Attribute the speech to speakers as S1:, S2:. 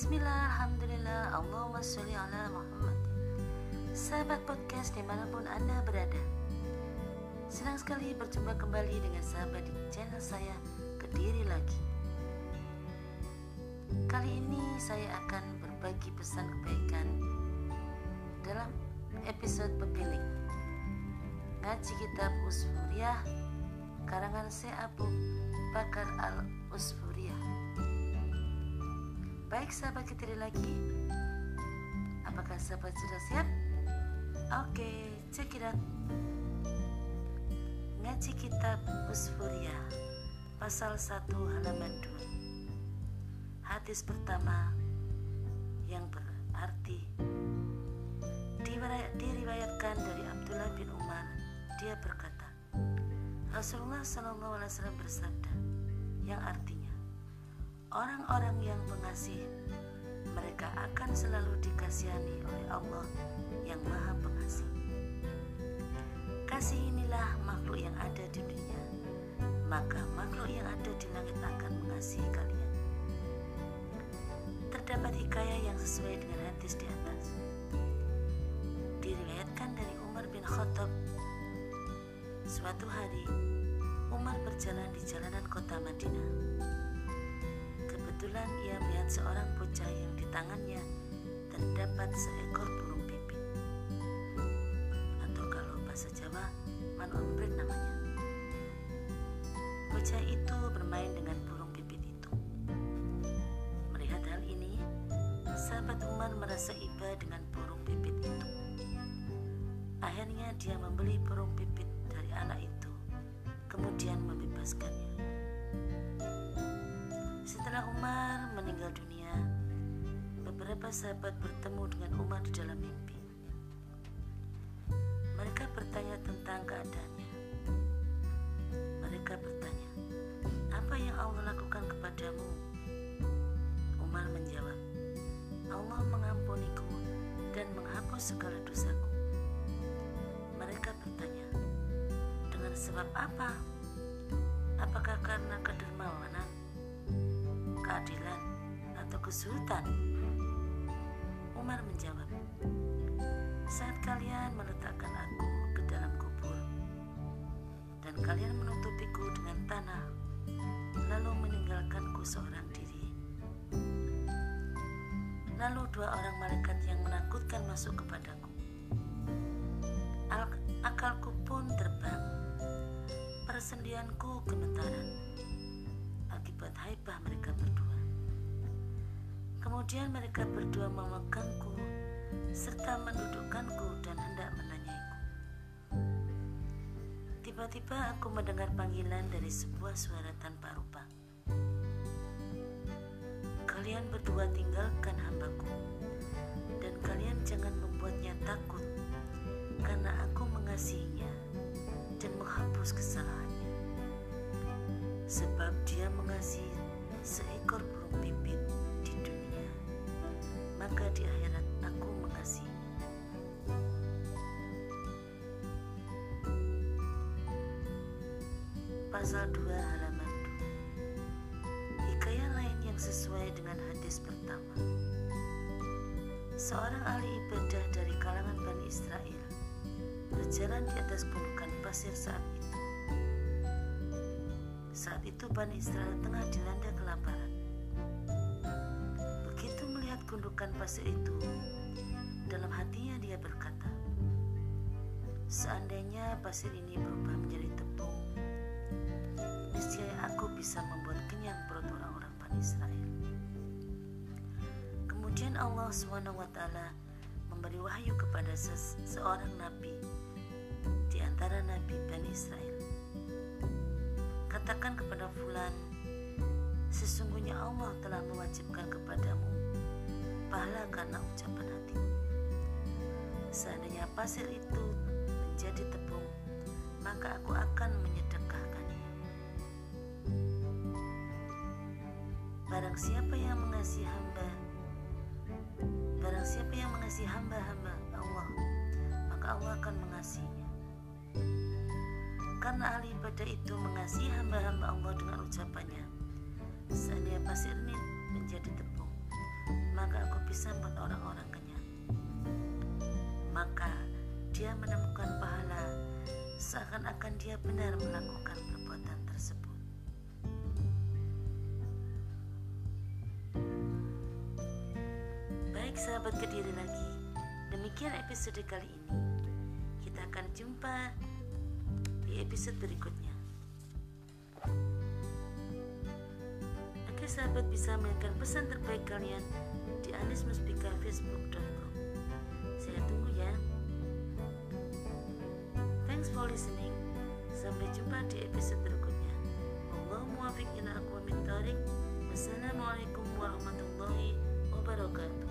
S1: Bismillah, Alhamdulillah, Allahumma sholli ala Muhammad. Sahabat podcast di mana pun Anda berada. Senang sekali berjumpa kembali dengan sahabat di channel saya Kediri Lagi. Kali ini saya akan berbagi pesan kebaikan Dalam episode pepiling Ngaji kitab Usfuriyah Karangan Syekh Abu Bakar Al-Usfuriyah Baik sahabat ketiri lagi. Apakah sahabat sudah siap? Oke, check it out. Ngaji kitab Usfuria Pasal 1 halaman 2 Hadis pertama Yang berarti Diriwayatkan dari Abdullah bin Umar Dia berkata Rasulullah SAW bersabda Yang artinya Orang-orang yang pengasih, mereka akan selalu dikasihani oleh Allah yang Maha Pengasih. Kasih inilah makhluk yang ada di dunia, maka makhluk yang ada di langit akan mengasihi kalian. Terdapat hikayah yang sesuai dengan hadis di atas. Diriwayatkan dari Umar bin Khattab. Suatu hari, Umar berjalan di jalanan kota Madinah Kebetulan ia melihat seorang bocah yang di tangannya terdapat seekor burung pipit. Atau kalau bahasa Jawa, manumbrek namanya. Bocah itu bermain dengan burung pipit itu. Melihat hal ini, sahabat Umar merasa iba dengan burung pipit itu. Akhirnya dia membeli burung pipit dari anak itu, kemudian membebaskannya. Umar meninggal dunia, beberapa sahabat bertemu dengan Umar di dalam mimpi. Mereka bertanya tentang keadaannya. Mereka bertanya, "Apa yang Allah lakukan kepadamu?" Umar menjawab, "Allah mengampuniku dan menghapus segala dosaku." Mereka bertanya, "Dengan sebab apa? Apakah karena kedermawanan?" Keadilan atau kesulitan? Umar menjawab, saat kalian meletakkan aku ke dalam kubur dan kalian menutupiku dengan tanah lalu meninggalkanku seorang diri. Lalu dua orang malaikat yang menakutkan masuk kepadaku. Akalku pun terbang, persendianku gemetaran Kemudian mereka berdua memegangku serta mendudukkanku dan hendak menanyaiku. Tiba-tiba aku mendengar panggilan dari sebuah suara tanpa rupa. Kalian berdua tinggalkan hambaku dan kalian jangan membuatnya takut karena aku mengasihinya dan menghapus kesalahan sebab dia mengasihi seekor burung pipit maka di akhirat aku mengasihi. Pasal 2 halaman 2 hikayat lain yang sesuai dengan hadis pertama. Seorang ahli ibadah dari kalangan Bani Israel berjalan di atas gunungan pasir saat itu. Saat itu Bani Israel tengah dilanda kelaparan. Gundukan pasir itu, dalam hatinya dia berkata, Seandainya pasir ini berubah menjadi tepung, niscaya aku bisa membuat kenyang perut orang-orang Bani Israel. Kemudian Allah SWT memberi wahyu kepada seseorang nabi di antara nabi Bani Israel Katakan kepada Fulan, sesungguhnya Allah telah mewajibkan kepadamu pahala karena ucapan hati. Seandainya pasir itu menjadi tepung, maka aku akan menyedekahkannya. Barang siapa yang mengasihi hamba, barang siapa yang mengasihi hamba-hamba Allah, maka Allah akan mengasihinya. Karena ahli ibadah itu mengasihi hamba-hamba Allah dengan ucapannya. Seandainya pasir ini menjadi tepung, maka aku bisa membuat orang-orang kenyang. Maka dia menemukan pahala seakan-akan dia benar melakukan perbuatan tersebut. Baik sahabat kediri lagi, demikian episode kali ini. Kita akan jumpa di episode berikutnya. Sahabat bisa mengirimkan pesan terbaik kalian di anismuspika.facebook.com Saya tunggu ya. Thanks for listening. Sampai jumpa di episode berikutnya. Allahumma muwafiq ila aqwa min Wassalamualaikum warahmatullahi wabarakatuh.